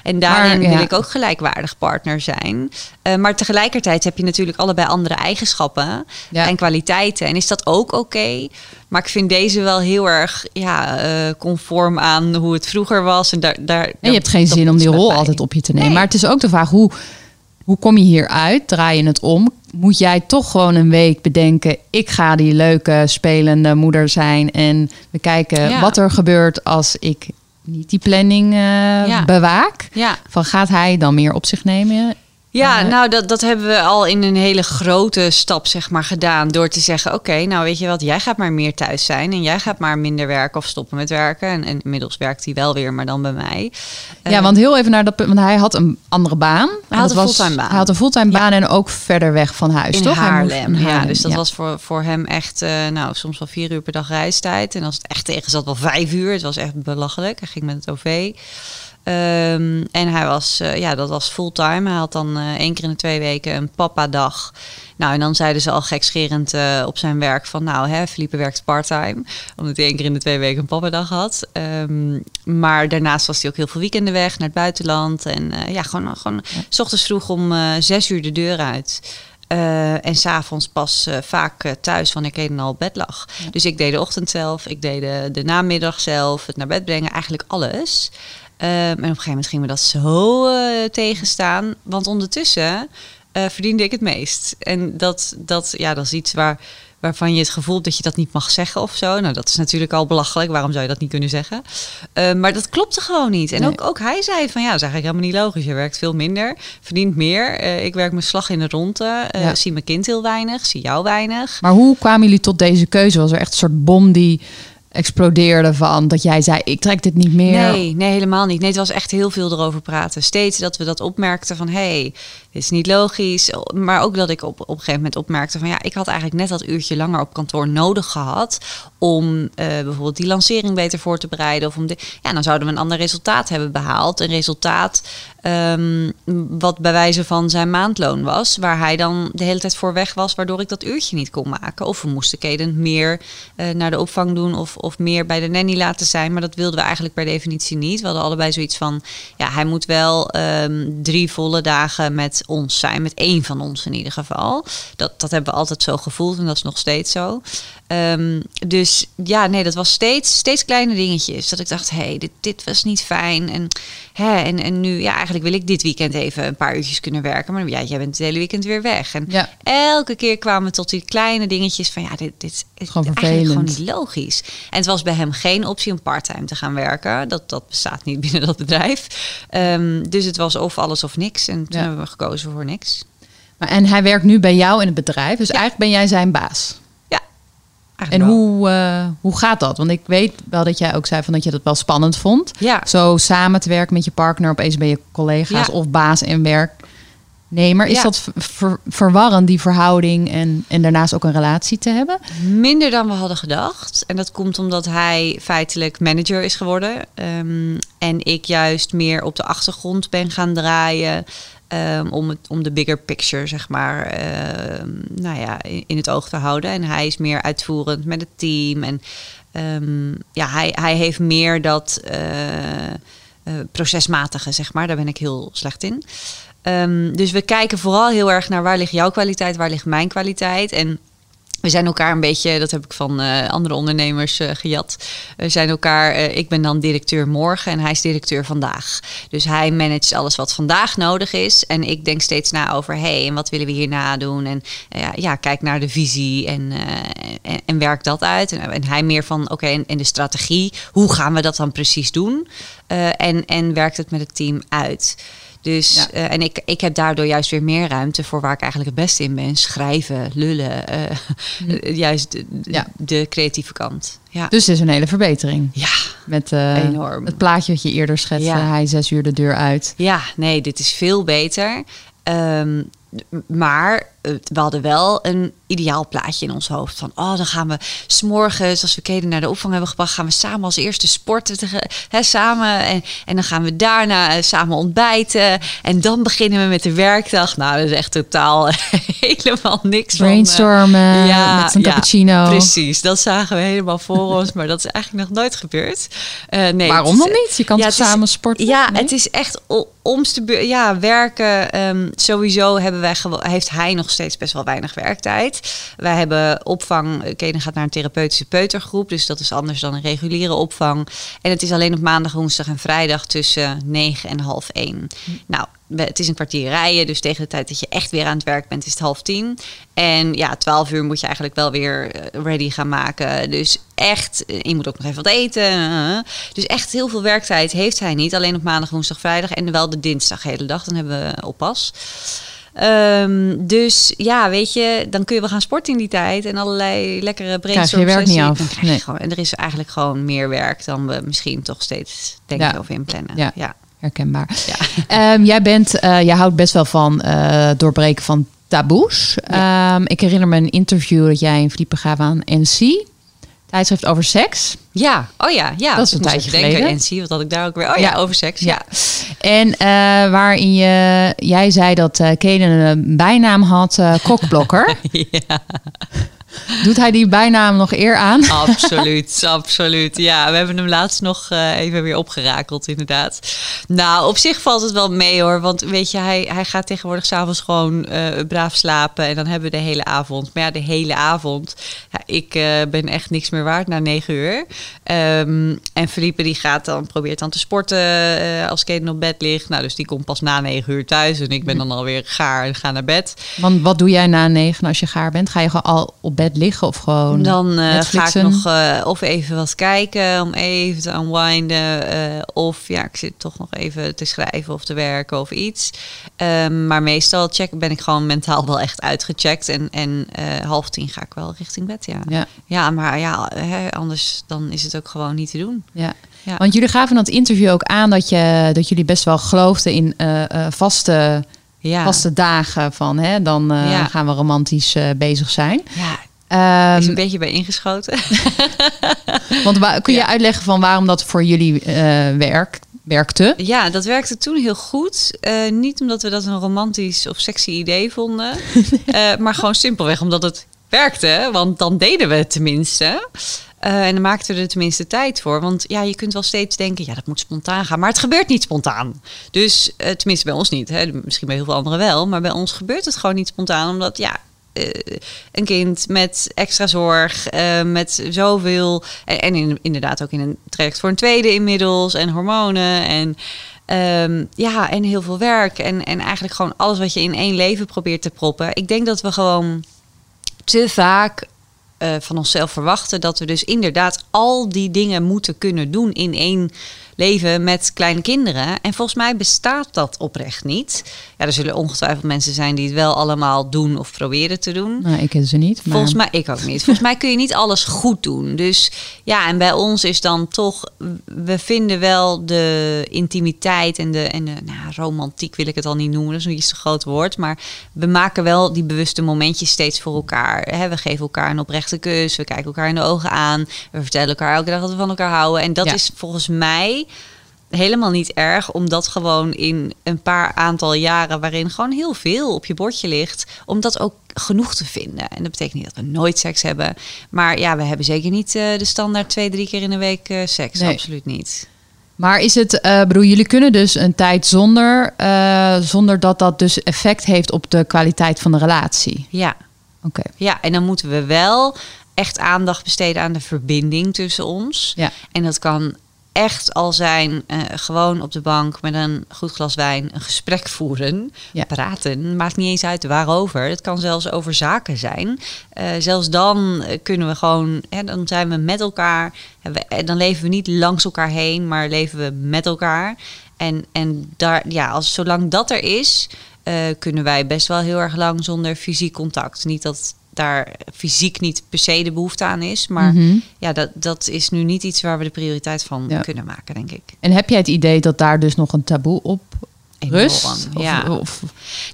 En daarin Maar, ja. wil ik ook gelijkwaardig partner zijn. Uh, maar tegelijkertijd heb je natuurlijk allebei andere eigenschappen Ja. en kwaliteiten. En is dat ook oké? Maar ik vind deze wel heel erg ja, uh, conform aan hoe het vroeger was. En, daar, daar, En je hebt geen zin om die rol bij. altijd op je te nemen. Nee. Maar het is ook de vraag, hoe, hoe kom je hier uit? Draai je het om? Moet jij toch gewoon een week bedenken... ik ga die leuke spelende moeder zijn... en we kijken Ja. wat er gebeurt als ik niet die planning eh, Ja. bewaak? Ja. Van gaat hij dan meer op zich nemen? Ja, Eh, nou, dat, dat hebben we al in een hele grote stap, zeg maar, gedaan. Door te zeggen, oké, nou weet je wat, jij gaat maar meer thuis zijn. En jij gaat maar minder werken of stoppen met werken. En, en inmiddels werkt hij wel weer, maar dan bij mij. Ja, Eh, want heel even naar dat punt. Want hij had een andere baan. Hij had een was- fulltime baan. Hij had een fulltime baan en ook verder weg van huis, in toch? Hij moest Haarlem. in Ja, Haarlem, dus dat ja. was voor, voor hem echt, eh, nou, soms wel vier uur per dag reistijd. En als het echt tegen zat, wel vijf uur. Het was echt belachelijk. Hij ging met het OV. Ehm, en hij was, eh, ja, dat was fulltime. Hij had dan eh, één keer in de twee weken een papa-dag. Nou, en dan zeiden ze al gekscherend eh, op zijn werk van... nou, hè, Philippe werkt parttime. Omdat hij één keer in de twee weken een papa-dag had. Ehm, maar daarnaast was hij ook heel veel weekenden weg naar het buitenland. En ja, gewoon, gewoon s ochtends vroeg om zes uur de deur uit. En s'avonds pas vaak thuis wanneer Keden al op bed lag. Dus ik deed de ochtend zelf, ik deed de, de namiddag zelf, het naar bed brengen, eigenlijk alles. En op een gegeven moment ging me dat zo eh, tegenstaan. Want ondertussen eh, verdiende ik het meest. En dat, dat, ja, dat is iets waar, waarvan je het gevoel hebt dat je dat niet mag zeggen of zo. Nou, dat is natuurlijk al belachelijk. Waarom zou je dat niet kunnen zeggen? Eh, maar dat klopte gewoon niet. En Nee. ook, ook hij zei van ja, dat is eigenlijk helemaal niet logisch. Je werkt veel minder, verdient meer. Eh, ik werk mijn slag in de ronde. Eh, Ja. Zie mijn kind heel weinig, zie jou weinig. Maar hoe kwamen jullie tot deze keuze? Was er echt een soort bom die explodeerde van dat jij zei: ik trek dit niet meer? Nee, nee, helemaal niet. Nee, het was echt heel veel erover praten. Steeds dat we dat opmerkten van... hey, is niet logisch. Maar ook dat ik op, op een gegeven moment opmerkte van... ja, ik had eigenlijk net dat uurtje langer op kantoor nodig gehad... om eh, bijvoorbeeld die lancering beter voor te bereiden. Of om de, ja, dan zouden we een ander resultaat hebben behaald. Een resultaat ehm, wat bij wijze van zijn maandloon was... waar hij dan de hele tijd voor weg was... waardoor ik dat uurtje niet kon maken. Of we moesten Keden meer eh, naar de opvang doen... Of, of meer bij de nanny laten zijn. Maar dat wilden we eigenlijk per definitie niet. We hadden allebei zoiets van... ja, hij moet wel ehm, drie volle dagen met ons zijn. Met één van ons in ieder geval. Dat, dat hebben we altijd zo gevoeld en dat is nog steeds zo. Ehm, dus ja, nee, dat was steeds, steeds kleine dingetjes. Dat ik dacht, hé, hey, dit, dit was niet fijn. En, hè, en, en nu, ja, eigenlijk wil ik dit weekend even een paar uurtjes kunnen werken. Maar ja, jij bent het hele weekend weer weg. En Ja. elke keer kwamen we tot die kleine dingetjes van, ja, dit, dit is Gewoon eigenlijk gewoon niet logisch. En het was bij hem geen optie om parttime te gaan werken. Dat, dat bestaat niet binnen dat bedrijf. Ehm, dus het was of alles of niks. En toen Ja. hebben we gekozen voor niks. Maar, en hij werkt nu bij jou in het bedrijf, dus eigenlijk ben jij zijn baas. En wel. hoe, eh, hoe gaat dat? Want ik weet wel dat jij ook zei van dat je dat wel spannend vond. Ja. Zo samen te werken met je partner, opeens ben je collega's Ja. of baas en werknemer. Is Ja. dat ver- ver- verwarrend, die verhouding en, en daarnaast ook een relatie te hebben? Minder dan we hadden gedacht. En dat komt omdat hij feitelijk manager is geworden. Ehm, en ik juist meer op de achtergrond ben gaan draaien. Ehm, om, het, om de bigger picture, zeg maar, ehm, nou ja, in, het oog te houden. En hij is meer uitvoerend met het team. En ehm, ja, hij, hij heeft meer dat eh, eh, procesmatige, zeg maar. Daar ben ik heel slecht in. Dus we kijken vooral heel erg naar waar ligt jouw kwaliteit, waar ligt mijn kwaliteit. En we zijn elkaar een beetje, dat heb ik van uh, andere ondernemers uh, gejat. We zijn elkaar, uh, ik ben dan directeur morgen en hij is directeur vandaag. Dus hij managt alles wat vandaag nodig is. En ik denk steeds na over, hé, hey, en wat willen we hierna doen? En ja, kijk naar de visie en, en, en, werk dat uit. En, hij meer van, oké, en, en, de strategie, hoe gaan we dat dan precies doen? en, en werkt het met het team uit. Dus, ja. uh, en ik, ik heb daardoor juist weer meer ruimte voor waar ik eigenlijk het beste in ben. Schrijven, lullen. Uh, (laughs) juist de, ja. de, creatieve kant. Ja. Dus het is een hele verbetering. Ja, Met uh, enorm. het plaatje wat je eerder schetste. Ja. Hij zes uur de deur uit. Ja, nee, dit is veel beter. Um, maar we hadden wel een ideaal plaatje in ons hoofd. Van, oh, dan gaan we s'morgens, als we Keden naar de opvang hebben gebracht... gaan we samen als eerste sporten, tegen, hè, samen. En, en dan gaan we daarna samen ontbijten. En dan beginnen we met de werkdag. Nou, dat is echt totaal (laughs) helemaal niks Brainstormen van, ja, met een ja, cappuccino. Precies, dat zagen we helemaal voor ons. Maar dat is eigenlijk nog nooit gebeurd. Uh, nee, Waarom dan niet? Je kan ja, samen is, sporten? Ja, nee? het is echt omste ja, werken. Um, sowieso hebben wij heeft hij nog steeds best wel weinig werktijd. Wij hebben opvang. Kenen gaat naar een therapeutische peutergroep. Dus dat is anders dan een reguliere opvang. En het is alleen op maandag, woensdag en vrijdag tussen 9 en half 1. Hm. Nou, het is een kwartier rijden, dus tegen de tijd dat je echt weer aan het werk bent, is het half tien. En ja, twaalf uur moet je eigenlijk wel weer eh, ready gaan maken. Dus echt, eh, je moet ook nog even wat eten. Eh, dus echt heel veel werktijd heeft hij niet. Alleen op maandag, woensdag, vrijdag en wel de dinsdag de hele dag. Dan hebben we oppas. Um, dus ja, weet je, dan kun je wel gaan sporten in die tijd en allerlei lekkere brainstorm je werk niet af. Nee. Gewoon, en er is eigenlijk gewoon meer werk dan we misschien toch steeds denken ja. of inplannen. Ja. ja. Herkenbaar. Ja. Um, jij bent, uh, jij houdt best wel van uh, doorbreken van taboes. Ja. Um, ik herinner me een interview dat jij in gaf aan NC tijdschrift over seks. Ja, oh ja, ja. Dat is een tijdje geleden. En zie wat had ik daar ook weer. Oh ja, ja over seks. Ja. En uh, waarin je, jij zei dat uh, Kaden een bijnaam had, uh, kokblokker. (laughs) ja. Doet hij die bijnaam nog eer aan? (laughs) Absoluut, absoluut. Ja, we hebben hem laatst nog uh, even weer opgerakeld, inderdaad. Nou, op zich valt het wel mee hoor. Want weet je, hij, hij gaat tegenwoordig s'avonds gewoon uh, braaf slapen. En dan hebben we de hele avond. Maar ja, de hele avond. Ja, ik uh, ben echt niks meer waard na negen uur. Um, en Felipe die gaat dan, probeert dan te sporten als Kaden op bed ligt. Nou, dus die komt pas na negen uur thuis. En ik ben dan alweer gaar en ga naar bed. Want wat doe jij na negen als je gaar bent? Ga je gewoon al op bed bed liggen of gewoon. Dan uh, ga ik nog uh, of even wat kijken om even te unwinden. Uh, of ja, ik zit toch nog even te schrijven of te werken of iets. Um, maar meestal check, ben ik gewoon mentaal wel echt uitgecheckt. En, en half tien ga ik wel richting bed. Ja, ja. ja maar ja, hè, anders dan is het ook gewoon niet te doen. Ja. Ja. Want jullie gaven dat interview ook aan dat, je, dat jullie best wel geloofden in vaste, ja. vaste dagen van hè, dan uh, ja. gaan we romantisch uh, bezig zijn. Ja, Um, is een beetje bij ingeschoten. (laughs) Want kun je ja. uitleggen van waarom dat voor jullie uh, werk, werkte? Ja, dat werkte toen heel goed. Uh, niet omdat we dat een romantisch of sexy idee vonden. uh, (laughs) maar gewoon simpelweg omdat het werkte. Want dan deden we het tenminste. Uh, en dan maakten we er tenminste tijd voor. Want ja, je kunt wel steeds denken, ja, dat moet spontaan gaan. Maar het gebeurt niet spontaan. Dus tenminste bij ons niet. Hè. Misschien bij heel veel anderen wel. Maar bij ons gebeurt het gewoon niet spontaan. Omdat ja, uh, een kind met extra zorg, uh, met zoveel. En, in, inderdaad ook in een traject voor een tweede inmiddels. En hormonen. En um, ja, en heel veel werk. En, en eigenlijk gewoon alles wat je in één leven probeert te proppen. Ik denk dat we gewoon te vaak uh, van onszelf verwachten dat we dus inderdaad al die dingen moeten kunnen doen in één leven met kleine kinderen. En volgens mij bestaat dat oprecht niet. Ja, er zullen ongetwijfeld mensen zijn die het wel allemaal doen of proberen te doen. Nou, ik ken ze niet. Maar... Volgens mij, ik ook niet. Volgens mij kun je niet alles goed doen. Dus ja, en bij ons is dan toch, we vinden wel de intimiteit en de, en de nou, romantiek wil ik het al niet noemen, dat is een iets te groot woord. Maar we maken wel die bewuste momentjes steeds voor elkaar. we geven elkaar een oprechte kus, we kijken elkaar in de ogen aan, we vertellen elkaar elke dag dat we van elkaar houden. En dat is volgens mij helemaal niet erg om dat gewoon in een paar aantal jaren waarin gewoon heel veel op je bordje ligt, om dat ook genoeg te vinden. En dat betekent niet dat we nooit seks hebben, maar ja, we hebben zeker niet uh, de standaard twee, drie keer in de week uh, seks. Nee. Absoluut niet. Maar is het, uh, bedoel, jullie kunnen dus een tijd zonder, zonder dat dat dus effect heeft op de kwaliteit van de relatie? Ja. Oké. Ja, en dan moeten we wel echt aandacht besteden aan de verbinding tussen ons. Ja. En dat kan echt al zijn eh, gewoon op de bank met een goed glas wijn een gesprek voeren. Ja. Praten, maakt niet eens uit waarover. Het kan zelfs over zaken zijn. Eh, zelfs dan eh, kunnen we gewoon, hè, dan zijn we met elkaar. We- eh, Dan leven we niet langs elkaar heen, maar leven we met elkaar. En, en daar, ja, als, zolang dat er is, kunnen wij best wel heel erg lang zonder fysiek contact. Niet dat daar fysiek niet per se de behoefte aan is, maar Mhm. ja, dat, dat is nu niet iets waar we de prioriteit van Ja. kunnen maken, denk ik. En heb jij het idee dat daar dus nog een taboe op rust? Of- ja. of-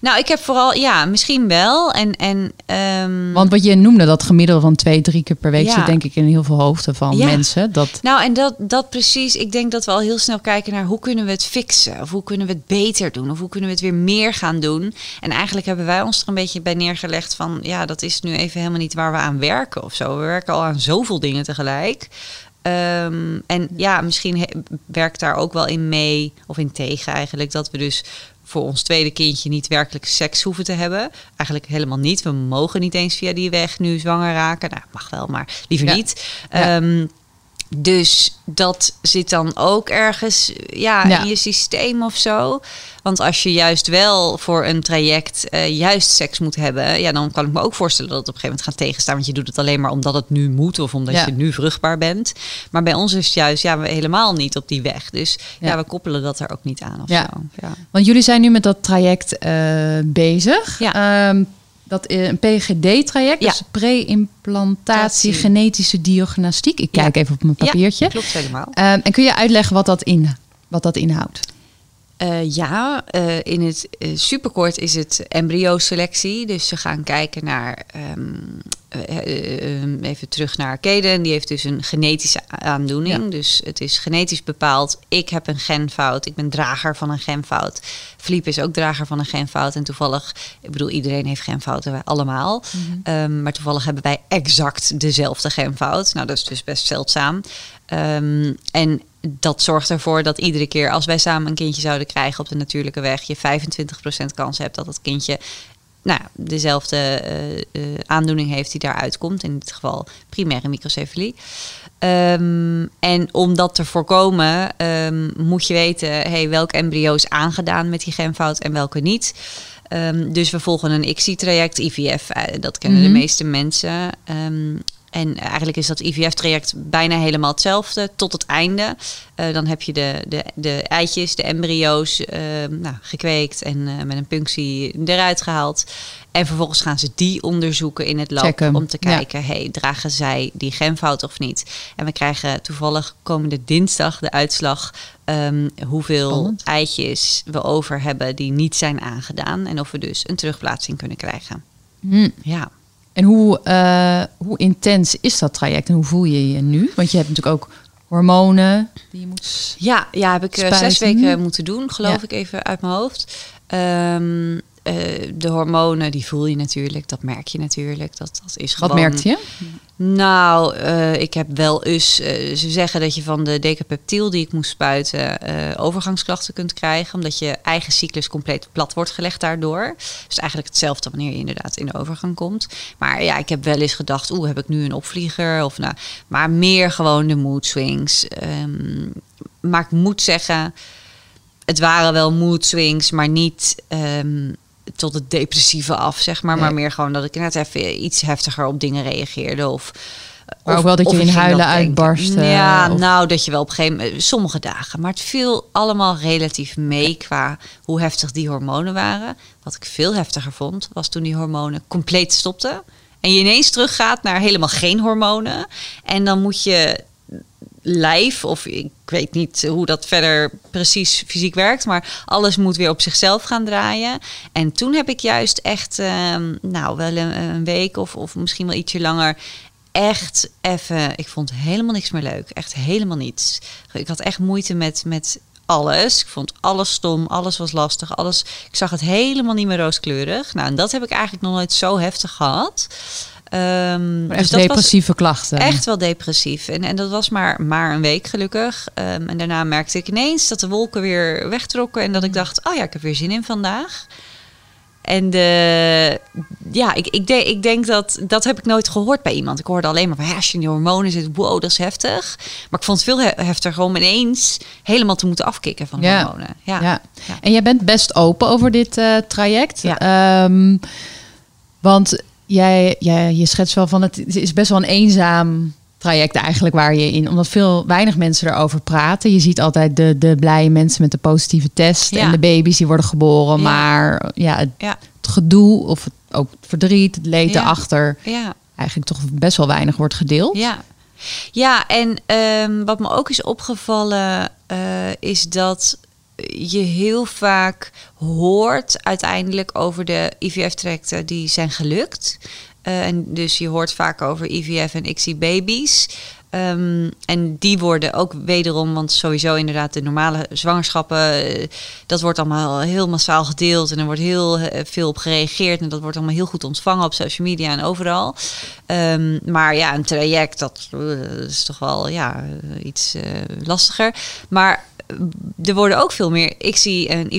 Nou, ik heb vooral, ja, misschien wel. En, en ehm, want wat je noemde, dat gemiddelde van twee, drie keer per week Ja. zit denk ik in heel veel hoofden van Ja. mensen. Dat, Nou, en dat, dat precies. Ik denk dat we al heel snel kijken naar hoe kunnen we het fixen? Of hoe kunnen we het beter doen? Of hoe kunnen we het weer meer gaan doen? En eigenlijk hebben wij ons er een beetje bij neergelegd van... ja, dat is nu even helemaal niet waar we aan werken of zo. We werken al aan zoveel dingen tegelijk. Ehm, en ja, misschien he- werkt daar ook wel in mee, of in tegen eigenlijk... dat we dus voor ons tweede kindje niet werkelijk seks hoeven te hebben. Eigenlijk helemaal niet. We mogen niet eens via die weg nu zwanger raken. Nou, mag wel, maar liever Ja. niet. Ja. Dus dat zit dan ook ergens ja, Ja. in je systeem of zo. Want als je juist wel voor een traject eh, juist seks moet hebben, ja, dan kan ik me ook voorstellen dat het op een gegeven moment gaat tegenstaan. Want je doet het alleen maar omdat het nu moet of omdat Ja. je nu vruchtbaar bent. Maar bij ons is het juist ja, we helemaal niet op die weg. Dus ja, Ja. we koppelen dat er ook niet aan of Ja. zo. Want jullie zijn nu met dat traject eh, bezig. Ja. Ehm, dat is een PGD-traject, Ja. dus pre-implantatie Tatie. genetische diagnostiek. Ik kijk even op mijn papiertje. Ja, klopt helemaal. Ehm, en kun je uitleggen wat dat, in, wat dat inhoudt? Eh, ja, eh, in het eh, superkort is het embryo-selectie. Dus ze gaan kijken naar. ehm, eh, eh, eh, even terug naar Keden. Die heeft dus een genetische aandoening. Ja. Dus het is genetisch bepaald. Ik heb een genfout. Ik ben drager van een genfout. Philippe is ook drager van een genfout. En toevallig, ik bedoel, iedereen heeft genfouten, wij allemaal. Ehm, maar toevallig hebben wij exact dezelfde genfout. Nou, dat is dus best zeldzaam. Ehm, en dat zorgt ervoor dat iedere keer als wij samen een kindje zouden krijgen op de natuurlijke weg, je 25% kans hebt dat het kindje nou, dezelfde eh, eh, aandoening heeft die daaruit komt. In dit geval primaire microcefalie. Ehm, en om dat te voorkomen, ehm, moet je weten hey, welk embryo is aangedaan met die genfout en welke niet. Ehm, dus we volgen een ICSI-traject, IVF, eh, dat kennen Mhm. de meeste mensen. Ehm, en eigenlijk is dat IVF-traject bijna helemaal hetzelfde tot het einde. Eh, dan heb je de, de, de eitjes, de embryo's ehm, nou, gekweekt en eh, met een punctie eruit gehaald. En vervolgens gaan ze die onderzoeken in het lab Checken, om te ja. kijken, hey, dragen zij die genfout of niet? En we krijgen toevallig komende dinsdag de uitslag ehm, hoeveel Spannend. eitjes we over hebben die niet zijn aangedaan. En of we dus een terugplaatsing kunnen krijgen. Hm. Ja. En hoe, eh, hoe intens is dat traject en hoe voel je je nu? Want je hebt natuurlijk ook hormonen die je moet... Ja, ja heb ik eh, zes weken moeten doen, geloof Ja. ik even uit mijn hoofd. Ehm, eh, de hormonen, die voel je natuurlijk. Dat merk je natuurlijk. Dat, dat is Wat gewoon... merkte je? Nou, eh, ik heb wel eens... eh, ze zeggen dat je van de decapeptiel die ik moest spuiten... eh, overgangsklachten kunt krijgen. Omdat je eigen cyclus compleet plat wordt gelegd daardoor. Dus eigenlijk hetzelfde wanneer je inderdaad in de overgang komt. Maar ja, ik heb wel eens gedacht... Oeh, heb ik nu een opvlieger? Of nou, maar meer gewoon de mood swings. Ehm, maar ik moet zeggen... Het waren wel mood swings, maar niet... ehm, tot het depressieve af, zeg maar. Maar meer gewoon dat ik net even iets heftiger op dingen reageerde. Of, Maar ook wel dat je in huilen uitbarstte, Ja, of- nou, dat je wel op een gegeven moment... Sommige dagen. Maar het viel allemaal relatief mee qua hoe heftig die hormonen waren. Wat ik veel heftiger vond, was toen die hormonen compleet stopten. En je ineens teruggaat naar helemaal geen hormonen. En dan moet je lijf, of ik weet niet hoe dat verder precies fysiek werkt, maar alles moet weer op zichzelf gaan draaien. En toen heb ik juist echt, ehm, nou, wel een, een week of, of misschien wel ietsje langer. Echt even, ik vond helemaal niks meer leuk. Echt helemaal niets. Ik had echt moeite met, met alles. Ik vond alles stom, alles was lastig, alles. Ik zag het helemaal niet meer rooskleurig. Nou, en dat heb ik eigenlijk nog nooit zo heftig gehad. Maar echt dat was- depressieve klachten. Echt wel depressief. En, en dat was maar, maar een week gelukkig. Ehm, en daarna merkte ik ineens dat de wolken weer wegtrokken. En dat ik dacht, oh ja, ik heb weer zin in vandaag. En de, ja, ik, ik, denk, ik denk dat dat heb ik nooit gehoord bij iemand. Ik hoorde alleen maar van ja, als je in die hormonen zit, wow, dat is heftig. Maar ik vond het veel he- heftiger om ineens helemaal te moeten afkicken van Ja. hormonen. Ja. Ja. En jij bent best open over dit eh, traject. Ja. Ehm, want jij, jij, je schetst wel van het is best wel een eenzaam traject eigenlijk waar je in, omdat veel weinig mensen erover praten. Je ziet altijd de, de blije mensen met de positieve test Ja. en de baby's die worden geboren, Ja. maar ja, het, Ja. het gedoe of het, ook het verdriet, het leed erachter, ja. eigenlijk toch best wel weinig wordt gedeeld. Ja, ja en ehm, wat me ook is opgevallen, eh, is dat je heel vaak hoort uiteindelijk over de IVF-trajecten die zijn gelukt. Eh, en dus je hoort vaak over IVF en ICSI-baby's. Ehm, en die worden ook wederom, want sowieso inderdaad de normale zwangerschappen, eh, dat wordt allemaal heel massaal gedeeld en er wordt heel eh, veel op gereageerd en dat wordt allemaal heel goed ontvangen op social media en overal. Ehm, maar ja, een traject, dat is toch wel ja, iets lastiger. Maar er worden ook veel meer. ICSI en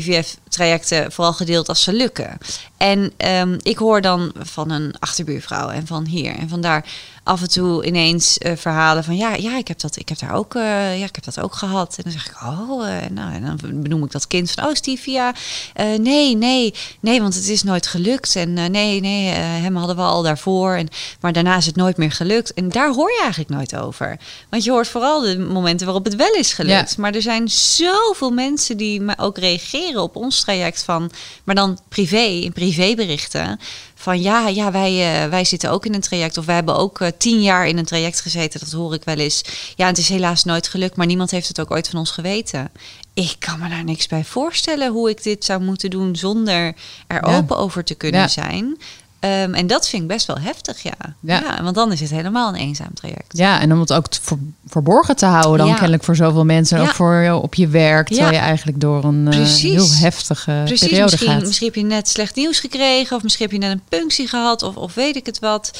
IVF-trajecten vooral gedeeld als ze lukken. En ehm, ik hoor dan van een achterbuurvrouw en van hier en van daar af en toe ineens eh, verhalen van ja, ja, ik heb dat, ik heb daar ook, eh, ja, ik heb dat ook gehad. En dan zeg ik, oh, eh, nou, en dan benoem ik dat kind van, oh, Stevia, eh, nee, nee, nee, want het is nooit gelukt. En nee, nee, hem hadden we al daarvoor. En, maar daarna is het nooit meer gelukt. En daar hoor je eigenlijk nooit over. Want je hoort vooral de momenten waarop het wel is gelukt. Ja. Maar er zijn zoveel mensen die me ook reageren op ons traject van, maar dan privé, in privéberichten. Van ja, ja wij, eh, wij zitten ook in een traject. Of wij hebben ook eh, tien jaar in een traject gezeten. Dat hoor ik wel eens. Ja, het is helaas nooit gelukt. Maar niemand heeft het ook ooit van ons geweten. Ik kan me daar niks bij voorstellen hoe ik dit zou moeten doen zonder er Ja. open over te kunnen Ja. zijn. Ehm, en dat vind ik best wel heftig, ja. Ja. ja. Want dan is het helemaal een eenzaam traject. Ja, en om het ook ver- verborgen te houden, dan Ja. kennelijk voor zoveel mensen. En Ja. ook voor je op je werk, terwijl je eigenlijk door een eh, heel heftige Precies, periode misschien, gaat. misschien heb je net slecht nieuws gekregen, of misschien heb je net een punctie gehad, of, of weet ik het wat.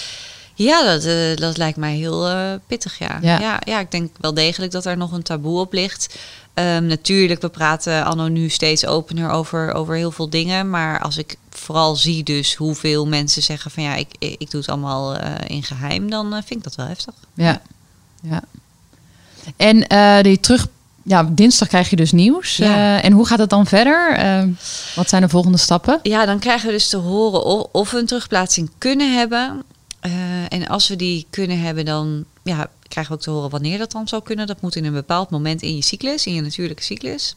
Ja, dat, eh, dat lijkt mij heel eh, pittig, ja. Ja. Ja. Ja, ik denk wel degelijk dat er nog een taboe op ligt. Ehm, natuurlijk, we praten anno nu steeds opener over, over heel veel dingen. Maar als ik vooral zie dus hoeveel mensen zeggen van ja, ik, ik, doe het allemaal eh, in geheim, dan eh, vind ik dat wel heftig. Ja. ja. En eh, die terug, ja, dinsdag krijg je dus nieuws. Ja. En hoe gaat het dan verder? Wat zijn de volgende stappen? Ja, dan krijgen we dus te horen of, of we een terugplaatsing kunnen hebben. En als we die kunnen hebben, dan ja, krijgen we ook te horen wanneer dat dan zou kunnen. Dat moet in een bepaald moment in je cyclus, in je natuurlijke cyclus.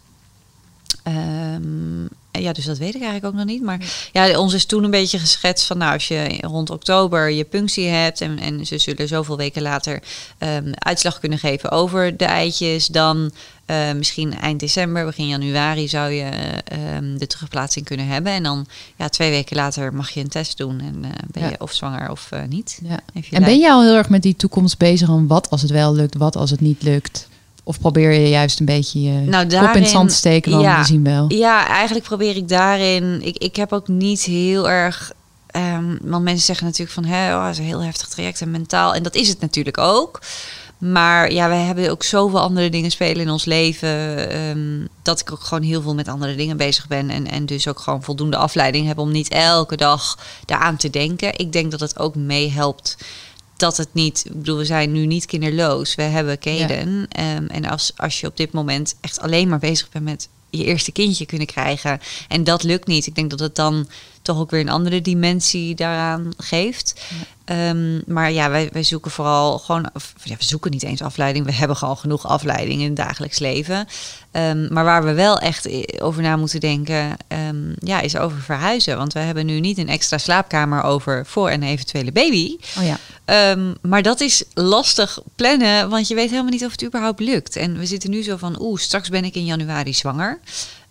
Ehm, en ja, dus dat weet ik eigenlijk ook nog niet. Maar ja, ons is toen een beetje geschetst van... nou, als je rond oktober je punctie hebt... en, en ze zullen zoveel weken later ehm, uitslag kunnen geven over de eitjes... dan eh, misschien eind december, begin januari... zou je eh, ehm, de terugplaatsing kunnen hebben. En dan ja, twee weken later mag je een test doen... en eh, ben Ja. je of zwanger of eh, niet. Ja. En ben je al heel erg met die toekomst bezig? Van wat als het wel lukt, wat als het niet lukt? Of probeer je juist een beetje je Nou, kop in het zand te steken? Want ja. we zien wel. Ja, eigenlijk probeer ik daarin. Ik, ik heb ook niet heel erg. ehm, want mensen zeggen natuurlijk van hè, oh, het is een heel heftig traject en mentaal. En dat is het natuurlijk ook. Maar ja, wij hebben ook zoveel andere dingen spelen in ons leven. ehm, dat ik ook gewoon heel veel met andere dingen bezig ben. En, en dus ook gewoon voldoende afleiding heb om niet elke dag daaraan te denken. Ik denk dat het ook meehelpt dat het niet, ik bedoel, we zijn nu niet kinderloos. We hebben Kaden. Ehm, en als, als je op dit moment echt alleen maar bezig bent met je eerste kindje kunnen krijgen. En dat lukt niet. Ik denk dat het dan toch ook weer een andere dimensie daaraan geeft. Ehm, maar ja, wij, wij zoeken vooral gewoon, of, ja, we zoeken niet eens afleiding. We hebben gewoon genoeg afleiding in het dagelijks leven. Ehm, maar waar we wel echt over na moeten denken, ehm, ja, is over verhuizen. Want we hebben nu niet een extra slaapkamer over voor een eventuele baby. Oh ja. Maar dat is lastig plannen, want je weet helemaal niet of het überhaupt lukt. En we zitten nu zo van, oeh, straks ben ik in januari zwanger.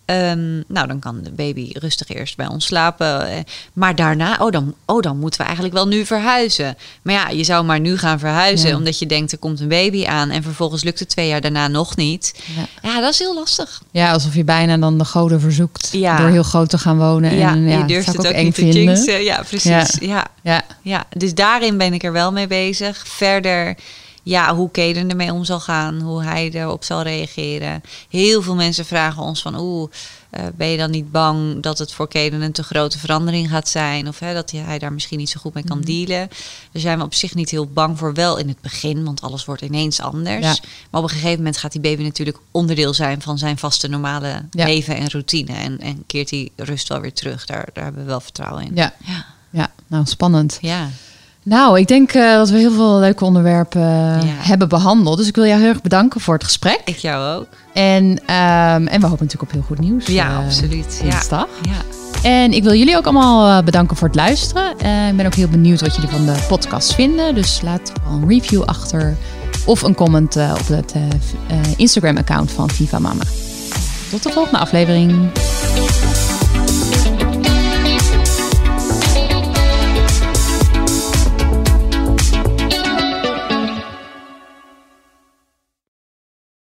Ehm, nou, dan kan de baby rustig eerst bij ons slapen. Eh, Maar daarna, oh dan, oh, dan moeten we eigenlijk wel nu verhuizen. Maar ja, je zou maar nu gaan verhuizen, Ja. omdat je denkt er komt een baby aan. En vervolgens lukt het twee jaar daarna nog niet. Ja. Ja, dat is heel lastig. ja, alsof je bijna dan de goden verzoekt Ja. door heel groot te gaan wonen. ja, en, ja, je durft het ook, eng niet te jinxen. Ja, precies. ja. Ja, Ja, dus daarin ben ik er wel mee bezig. Verder, ja, hoe Kaden ermee om zal gaan, hoe hij erop zal reageren. Heel veel mensen vragen ons van, oeh, Eh, ben je dan niet bang dat het voor Kaden een te grote verandering gaat zijn? Of hè, dat hij daar misschien niet zo goed mee kan Mhm. dealen? Daar zijn we op zich niet heel bang voor, wel in het begin, want alles wordt ineens anders. Ja. Maar op een gegeven moment gaat die baby natuurlijk onderdeel zijn van zijn vaste normale Ja. leven en routine. En, en keert die rust wel weer terug. Daar, daar hebben we wel vertrouwen in. Ja. Ja. ja, nou spannend. Ja. Nou, ik denk eh, dat we heel veel leuke onderwerpen eh, Ja. hebben behandeld. Dus ik wil jou heel erg bedanken voor het gesprek. Ik jou ook. En, ehm, en we hopen natuurlijk op heel goed nieuws. Ja, eh, absoluut. Ja. Dinsdag. Ja. En ik wil jullie ook allemaal bedanken voor het luisteren. Ik ben ook heel benieuwd wat jullie van de podcast vinden. Dus laat wel een review achter. Of een comment op het Instagram-account van Viva Mama. Tot de volgende aflevering.